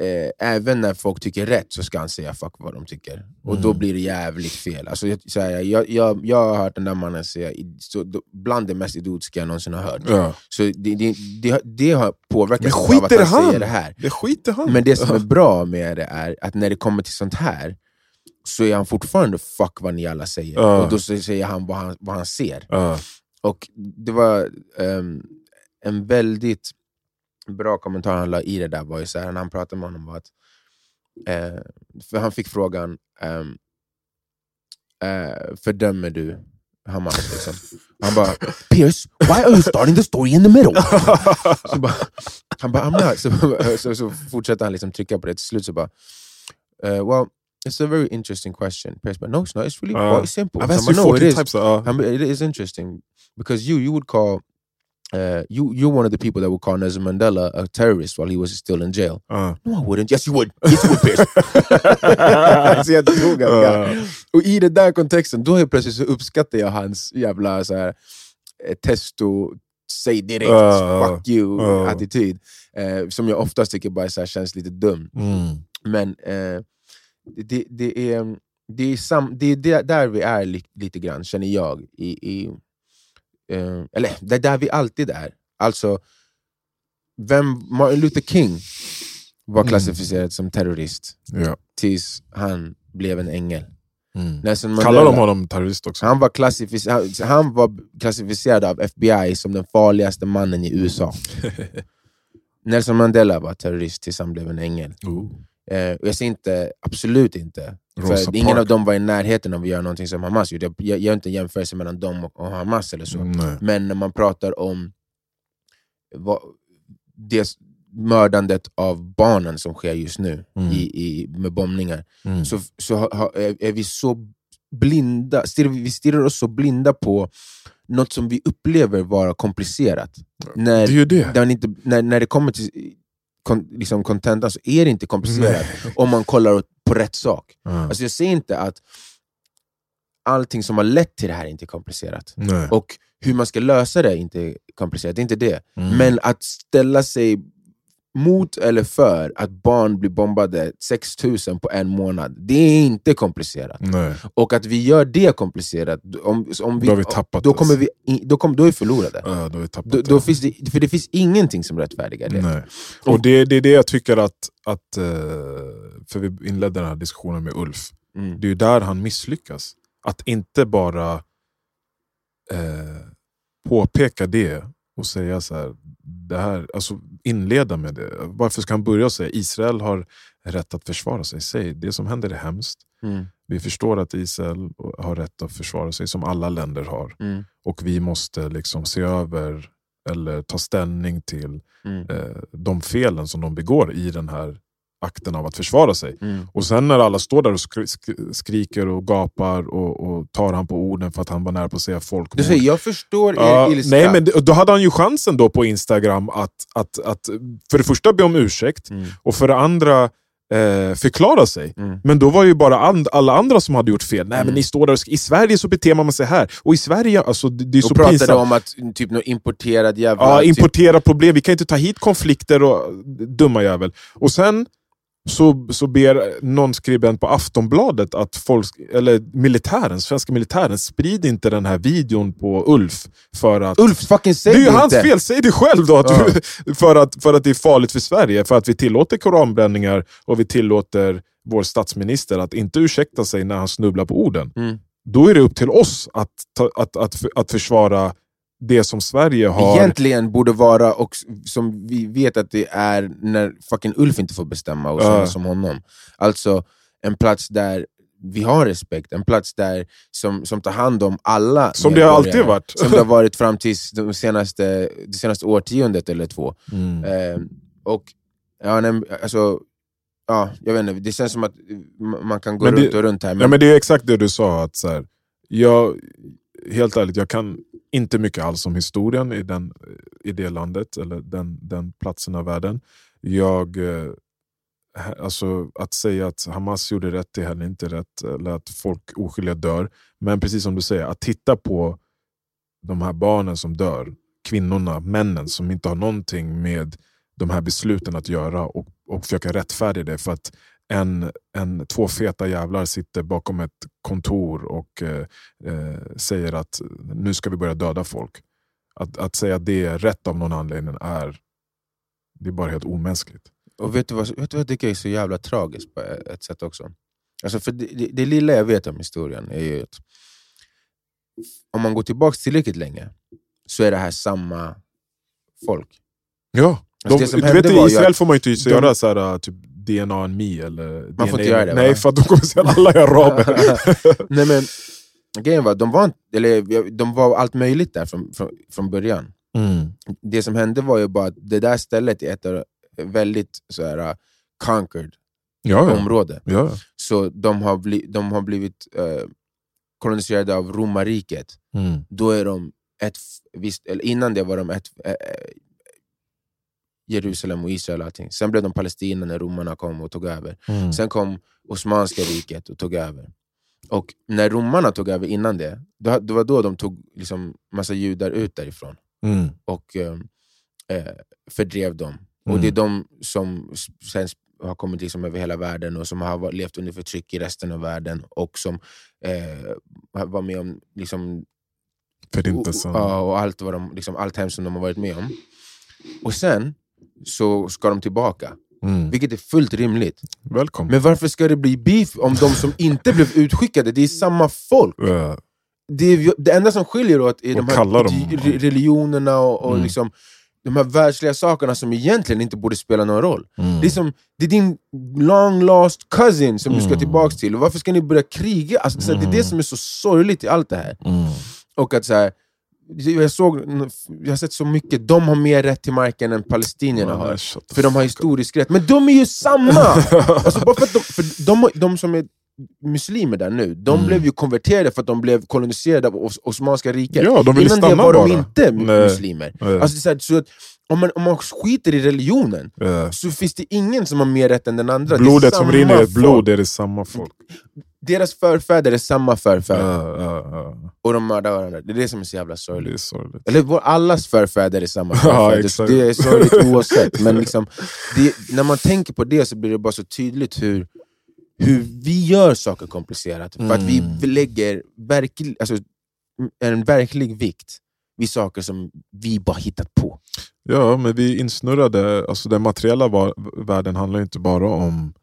eh, Även när folk tycker rätt så ska han säga fuck vad de tycker. Och Mm. då blir det jävligt fel. Alltså, jag, så här, jag, jag, jag har hört den där mannen säga så, då, bland det mest idiotiska jag någonsin har hört. Ja. Så det, det, det, det har påverkat skit av att han, han. säger det här. Det skiter han Men det som är bra med det är att när det kommer till sånt här så är han fortfarande fuck vad ni alla säger. Ja. Och då säger han vad han, vad han ser. Ja. Och det var ehm, en väldigt bra kommentar han la i det där, var ju så här, när han pratade med honom var att eh, för han fick frågan ehm, eh, fördömer du Hamas? Liksom. Han bara Pierce, why are you starting the story in the middle? så bara, han bara, I'm not. Så, så, så fortsätter han liksom trycka på det, till slut så bara eh, well, it's a very interesting question. Pierce bara, no it's not, it's really Ja. quite simple. I've asked you bara, no, 40 it is. mean, it is interesting because you you would call uh, you you're one of the people that would call Nelson Mandela a terrorist while he was still in jail. Ja. No, I wouldn't. Yes, you would. Yes, you would, Pierce. så jag dog. Ja. Och i den där kontexten, då helt plötsligt så uppskattar jag hans jävla så här, eh, testo, säg direkt, Ja, fuck you ja. attityd. Eh, som jag oftast tycker bara så här, känns lite dum. Mm. Men eh, det, det är, det är, sam, det är där, vi är li, lite grann, känner jag. I, i, eh, eller det är där vi alltid är. Alltså, vem, Martin Luther King var Mm. klassificerad som terrorist Ja. tills han blev en ängel. Mm. Kallar de honom terrorist också? han, var klassific- han, var klassificerad av FBI som den farligaste mannen i USA. Nelson Mandela var terrorist tills han blev en ängel. Oh. Eh, jag säger inte, absolut inte. Rosa För ingen Park. av dem var i närheten av att göra någonting som Hamas gjorde. Jag, gör inte en jämförelse mellan dem och, och Hamas eller så. Nej. Men när man pratar om vad, det mördandet av barnen som sker just nu Mm. i, i, med bombningar, Mm. så, så har, är, vi så blinda, stirrar, vi stirrar oss så blinda på något som vi upplever vara komplicerat. När, Det det. när, inte, när, när det kommer till kon, liksom contentan så är det inte komplicerat om man kollar på rätt sak. Ja. Alltså jag säger inte att allting som har lett till det här inte är komplicerat. Nej. Och hur man ska lösa det är inte komplicerat, det är inte det. Mm. Men att ställa sig mot eller för att barn blir bombade 6000 på en månad, det är inte komplicerat. Nej. Och att vi gör det komplicerat, om, om vi, Då har vi tappat då, kommer vi, då, kommer, då är vi förlorade. Ja, då vi tappat Då, det. då finns det, för det finns ingenting som rättfärdigar det. Nej. Och det, det är det jag tycker att, att eh, för vi inledde den här diskussionen med Ulf, Mm. det är där han misslyckas. Att inte bara eh, påpeka det och säga så här, det här, alltså inleda med det. Varför ska han börja säga Israel har rätt att försvara sig? Säg, det som händer är hemskt. Mm. Vi förstår att Israel har rätt att försvara sig som alla länder har. Mm. Och vi måste liksom se över eller ta ställning till Mm. eh, de felen som de begår i den här akten av att försvara sig. Mm. Och sen när alla står där och skri sk- skriker och gapar och, och tar han på orden för att han var nära på att säga Du folkmord. säger, jag förstår er Ja, ilska. nej, men då hade han ju chansen då på Instagram att, att, att för det första be om ursäkt Mm. och för det andra eh, förklara sig. Mm. Men då var det ju bara and, alla andra som hade gjort fel. Nej Mm. men ni står där I Sverige så beter man sig här. Och i Sverige, alltså det, det är så och pratade pinsamt. om att typ någon importerad jävla... Ja, typ, importera problem. Vi kan inte ta hit konflikter och dumma jävel. Och sen så, så ber någon skribent på Aftonbladet att folk, eller militären, svenska militären, sprid inte den här videon på Ulf. För att, Ulf, fucking säg det är ju hans inte! fel, säg det själv då! Att Ja. du, för, att, för att det är farligt för Sverige, för att vi tillåter koranbränningar och vi tillåter vår statsminister att inte ursäkta sig när han snubblar på orden. Mm. Då är det upp till oss att, ta, att, att, att försvara det som Sverige har... Egentligen borde vara, och som vi vet att det är när fucking Ulf inte får bestämma och sådana som honom. Alltså en plats där vi har respekt, en plats där som, som tar hand om alla Som det har alltid varit. Som det har varit fram till de senaste, det senaste årtiondet eller två. Mm. Eh, och ja, nej, alltså, ja, jag vet inte, det känns som att ma- man kan gå Men det- runt och runt här. Ja, men det är exakt det du sa. Att så här, jag, helt ärligt, jag kan inte mycket alls om historien i, den, i det landet eller den, den platsen av världen. Jag, eh, alltså, att säga att Hamas gjorde rätt är heller inte rätt, eller att folk oskyldiga dör. Men precis som du säger, att titta på de här barnen som dör, kvinnorna, männen som inte har någonting med de här besluten att göra och, och försöka rättfärdiga det för att en, en, två feta jävlar sitter bakom ett kontor och eh, eh, säger att nu ska vi börja döda folk. Att, att säga att det är rätt av någon anledning är, det är bara helt omänskligt. Och vet du, vad, vet du vad tycker är så jävla tragiskt på ett sätt också? Alltså för det, det, det lilla jag vet om historien är ju att om man går tillbaka tillräckligt länge så är det här samma folk. Ja, Alltså, de, det som du vet, I Israel får man ju inte de- göra så här, typ DNA and me. Eller Man får inte göra det, Nej, va? för att de kommer att alla är araber. Nej, men, grejen var, de var, eller, de var allt möjligt där från, från, från början. Mm. Det som hände var ju bara att det där stället är ett väldigt så här, uh, conquered Ja, område. ja. Så de har, bli, de har blivit eh, koloniserade av romarriket. Mm. Då är de ett, visst, eller innan det var de ett, eh, Jerusalem och Israel och allting. Sen blev de Palestina när romarna kom och tog över. Mm. Sen kom Osmanska riket och tog över. Och när romarna tog över innan det, då, det var då de tog liksom massa judar ut därifrån Mm. och eh, eh, fördrev dem. Och Mm. det är de som sen har kommit liksom över hela världen och som har levt under förtryck i resten av världen och som eh, var med om liksom, Förintelsen. och, och allt, vad de, liksom, allt hemskt som de har varit med om. Och sen så ska de tillbaka, Mm. vilket är fullt rimligt. Välkommen. Men varför ska det bli beef om de som inte blev utskickade, det är samma folk? Eh, Det, är, det enda som skiljer åt är de här de? re- religionerna och, och Mm. liksom, de här världsliga sakerna som egentligen inte borde spela någon roll. mm. Det, är som, det är din long lost cousin som du ska Mm. tillbaka till, varför ska ni börja kriga? Alltså, Det är det Mm. som är så sorgligt i allt det här. Mm. Och att så här, jag, såg, jag har sett så mycket, de har mer rätt till marken än palestinierna har. nej, För de har historisk rätt. Men de är ju samma! alltså bara för de, för de, de som är muslimer där nu, de Mm. blev ju konverterade för att de blev koloniserade av Os- Osmanska riket. Ja, de Innan det var de bara. inte Nej. muslimer. Eh, Alltså, det är så, här, så att om, man, om man skiter i religionen, eh, så finns det ingen som har mer rätt än den andra. Blodet som rinner i ett blod, är det samma folk. Deras förfäder är samma förfäder, Eh, eh, eh. och de mördar varandra. Det är det som är så jävla Det sorgligt. är sorgligt. Eller allas förfäder är samma Ja, förfäder, exakt. det är sorgligt oavsett. Men liksom, det, när man tänker på det så blir det bara så tydligt hur, hur vi gör saker komplicerat. För att Mm. vi lägger verkl, alltså, en verklig vikt vid saker som vi bara hittat på. Ja, men vi är insnurrade. Alltså den materiella världen handlar inte bara om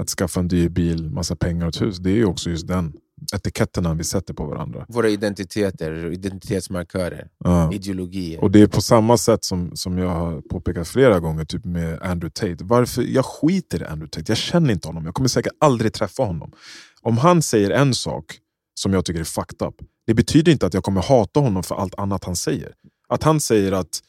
att skaffa en dyr bil, massa pengar och ett hus. Det är också just den etiketterna vi sätter på varandra. Våra identiteter, identitetsmarkörer, Ja. ideologier. Och det är på samma sätt som, som jag har påpekat flera gånger typ med Andrew Tate. Varför? Jag skiter i Andrew Tate, jag känner inte honom. Jag kommer säkert aldrig träffa honom. Om han säger en sak som jag tycker är fucked up, det betyder inte att jag kommer hata honom för allt annat han säger. Att han säger att,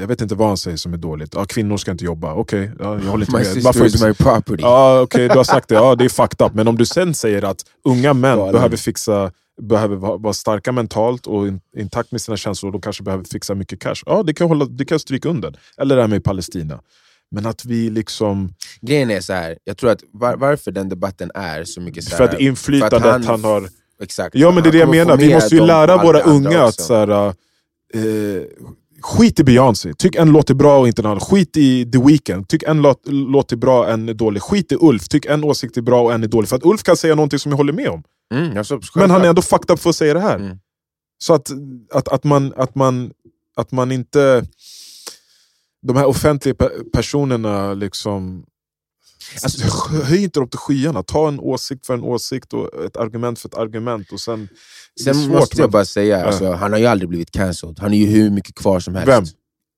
jag vet inte vad han säger som är dåligt, ja, kvinnor ska inte jobba, okej, ja, jag håller inte My med. sister is my property. Ja, okej, du har sagt det. Ja, det är fucked up. Men om du sen säger att unga män Galen. behöver fixa behöver vara starka mentalt och in- intakt med sina känslor de kanske behöver fixa mycket cash. Ja, det kan jag, hålla, det kan jag stryka under. Eller det här med Palestina. Men att vi liksom... Grejen är så här, jag tror att var, varför den debatten är så mycket så här, För att inflytandet för att han, han- har... Exakt. Ja men det är det jag menar, vi måste ju lära våra unga att också. så här, eh, skit i Beyoncé, tyck en låt är bra och inte en annan. Skit i The Weeknd, tyck en låt, låt är bra och en är dålig. Skit i Ulf, tyck en åsikt är bra och en är dålig. För att Ulf kan säga någonting som jag håller med om. Mm, alltså, Men han är ändå fucked up för att säga det här. Mm. Så att, att, att, man, att, man, att man inte... De här offentliga pe- personerna liksom... Alltså, höj inte dem till skyarna. Ta en åsikt för en åsikt och ett argument för ett argument. Och sen, är Sen svårt, måste jag men- bara säga, Ja. alltså, han har ju aldrig blivit cancelled. Han är ju hur mycket kvar som helst. Vem?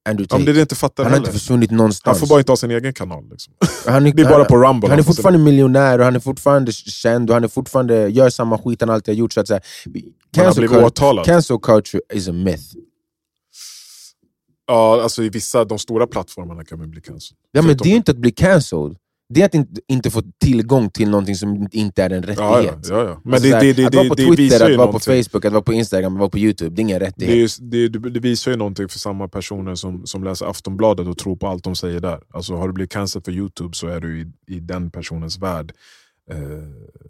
Andrew Ja, Tate. det är det jag inte fattar han har inte försvunnit Han någonstans. får bara inte ha sin egen kanal. Liksom. han är, Det är bara han, på Rumble. han är får fortfarande miljonär och han är fortfarande känd och han är fortfarande gör samma skit han alltid har gjort. Så att, sin- Han har cancel, blivit cul- åtalad. cancel culture is a myth. Ja, alltså I vissa de stora plattformarna kan man bli cancelled. Ja, men det är ju inte att bli cancelled. Det är att inte, inte få tillgång till någonting som inte är en rättighet. ja, ja, ja. Men Alltså, det, här, det, det, att vara på Twitter, att vara på. Facebook, att vara på Instagram, att vara på Youtube, det är ingen rättighet. det, det visar ju någonting för samma personer som, som läser Aftonbladet och tror på allt de säger där. Alltså Har du blivit cancelled för Youtube så är du i, i den personens värld eh,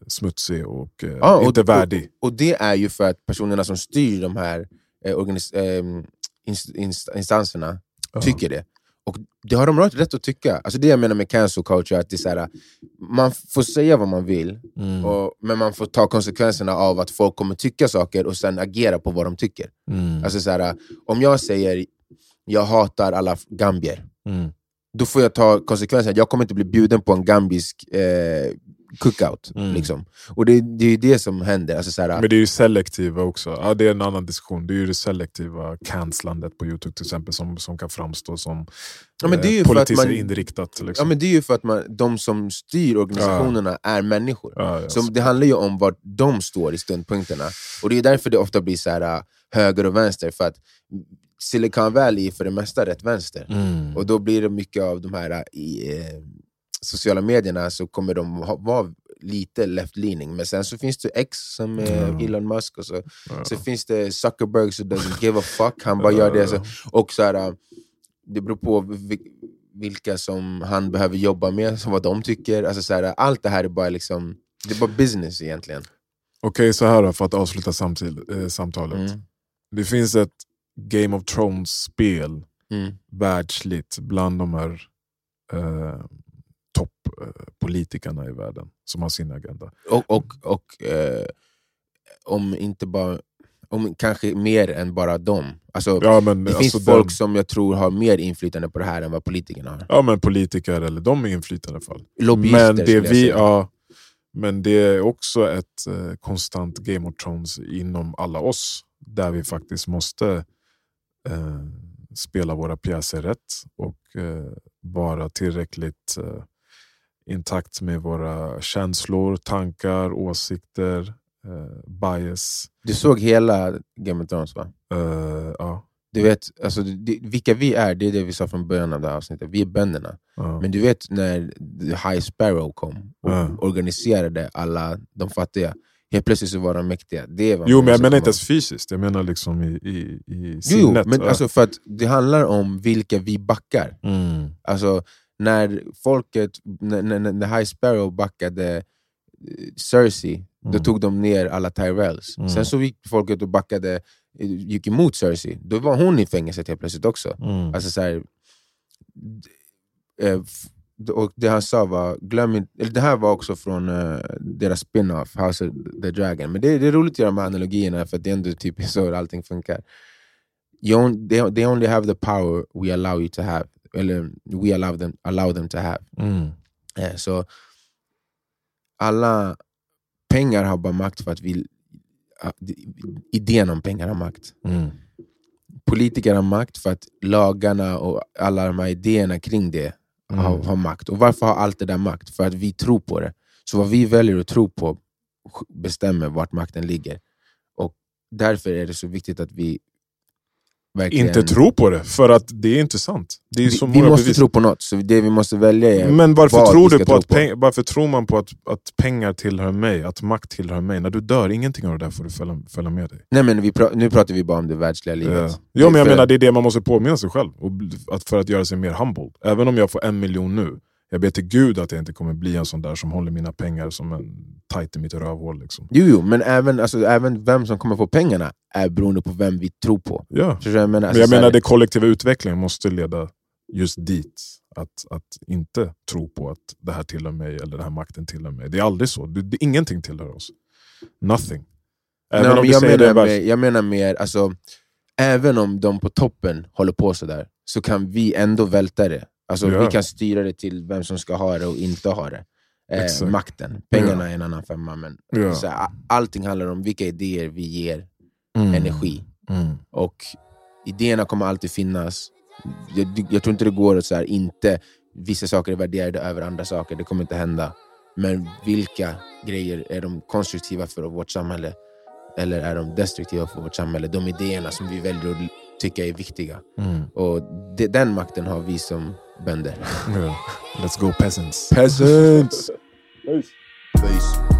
smutsig och, eh, Ja, och- inte värdig. Och det är ju för att personerna som styr de här eh, organis- eh, inst- inst- instanserna tycker det. Och det har de rätt rätt att tycka. Alltså det jag menar med cancel culture, att det är så här, man får säga vad man vill, Mm. och, men man får ta konsekvenserna av att folk kommer tycka saker och sen agera på vad de tycker. Mm. Alltså så här, om jag säger jag hatar alla gambier, Mm. då får jag ta konsekvenserna. Jag kommer inte bli bjuden på en gambisk eh, cookout. Mm. Liksom. Och det, det är ju det som händer. Alltså, så här, Men det är ju selektiva också. Ja, det är en annan diskussion. Det är ju det selektiva cancelandet på Youtube till exempel som, som kan framstå som Ja, men det är ju eh, för att politiskt man- inriktat. ja, Liksom. men det är ju för att man, de som styr organisationerna är människor. Ja, ja, Så det handlar ju om var de står i stundpunkterna. Och det är därför det ofta blir så här, äh, höger och vänster. För att Silicon Valley är för det mesta rätt vänster. Mm. Och då blir det mycket av de här i eh, sociala medierna så kommer de ha, vara lite left-leaning. Men sen så finns det X som är Ja. Elon Musk och så, Ja. så finns det Zuckerberg som doesn't give a fuck. Han bara gör det. Så, och så här, det beror på vi- vilka som han behöver jobba med, som vad de tycker. Alltså så här, allt det här är bara liksom, det är bara business egentligen. Okej, så här då, för att avsluta samtid, eh, samtalet. Mm. Det finns ett Game of Thrones-spel Mm. världsligt bland de här eh, toppolitikerna i världen som har sin agenda. Och, och, och eh, om inte bara om kanske mer än bara dem. Alltså, Ja, men, det alltså finns folk den- som jag tror har mer inflytande på det här än vad politikerna har. Ja, men politiker eller de med inflytande i alla fall. Lobbyister Men det, vi, ja, men det är också ett eh, konstant Game of Thrones inom alla oss. Där vi faktiskt måste eh, spela våra pjäser rätt och eh, vara tillräckligt eh, intakt med våra känslor, tankar, åsikter, eh, bias. Du såg hela Game of Thrones va? Eh, ja, Du vet, alltså, det, vilka vi är, det är det vi sa från början av det här avsnittet. Vi är bönderna. ja. Men du vet när The High Sparrow kom och Ja. organiserade alla de fattiga. Helt plötsligt så var de mäktiga. Det var Jo, men jag menar inte ens fysiskt, jag menar liksom i, i, i Jo, sinnet. jo, men alltså för att det handlar om vilka vi backar. mm. Alltså när folket, när, när, när High Sparrow backade eh, Cersei, då Mm. tog de ner alla Tyrells. Mm. Sen så gick folket och backade, eh, gick emot Cersei. Då var hon i fängelset helt plötsligt också. Mm. Alltså så här, eh, och det han sa var, glöm inte, det här var också från eh, deras spin-off, House of the Dragon. Men det, det är roligt att göra de här analogierna för det är ändå typ så allting funkar. You on, they, they only have the power we allow you to have. Eller we allow them, allow them to have. Mm. Eh, så alla pengar har bara makt för att vi... ah, Idén om pengar har makt Mm. politiker har makt för att lagarna och alla de här idéerna kring det har, Mm. har makt. Och varför har allt det där makt? För att vi tror på det. Så vad vi väljer att tro på bestämmer vart makten ligger. Och därför är det så viktigt att vi verkligen... Inte tro på det, för att det är inte sant. Det är Vi, vi måste bevis. tro på något, så det vi måste välja är Men varför vad tror du på att peng, varför tror man på att, att pengar tillhör mig, att makt tillhör mig? När du dör, ingenting av det där får du följa, följa med dig. Nej, men pra, nu pratar vi bara om det världsliga livet. Ja. Ja, men jag För- menar det är det man måste påminna sig själv, och, att för att göra sig mer humble. Även om jag får en miljon nu, jag ber till gud att jag inte kommer bli en sån där som håller mina pengar som en tight i mitt rövhål. Liksom. Jo, jo, men även, alltså, även vem som kommer få pengarna är beroende på vem vi tror på. Ja. Jag menar? Men Alltså, jag så här- menar det kollektiva utvecklingen måste leda just dit. Att, att inte tro på att det här tillhör mig eller den här makten tillhör mig. Det är aldrig så. Det, det, ingenting tillhör oss. Nothing. Även Nej, om men jag, det menar mer, världs... jag menar mer, alltså, även om de på toppen håller på sådär, så kan vi ändå välta det. Alltså, Ja. Vi kan styra det till vem som ska ha det och inte ha det. Eh, makten. Pengarna är en annan femma, men Ja. så här, allting handlar om vilka idéer vi ger Mm. energi. Mm. Och idéerna kommer alltid finnas. Jag, jag tror inte det går att så här, inte vissa saker är värderade över andra saker, det kommer inte hända. Men vilka grejer är de konstruktiva för vårt samhälle? Eller är de destruktiva för vårt samhälle? De idéerna som vi väljer att tycka är viktiga. Mm. Och det, den makten har vi som bönder. Ja. Let's go peasants. Peasants! Peace.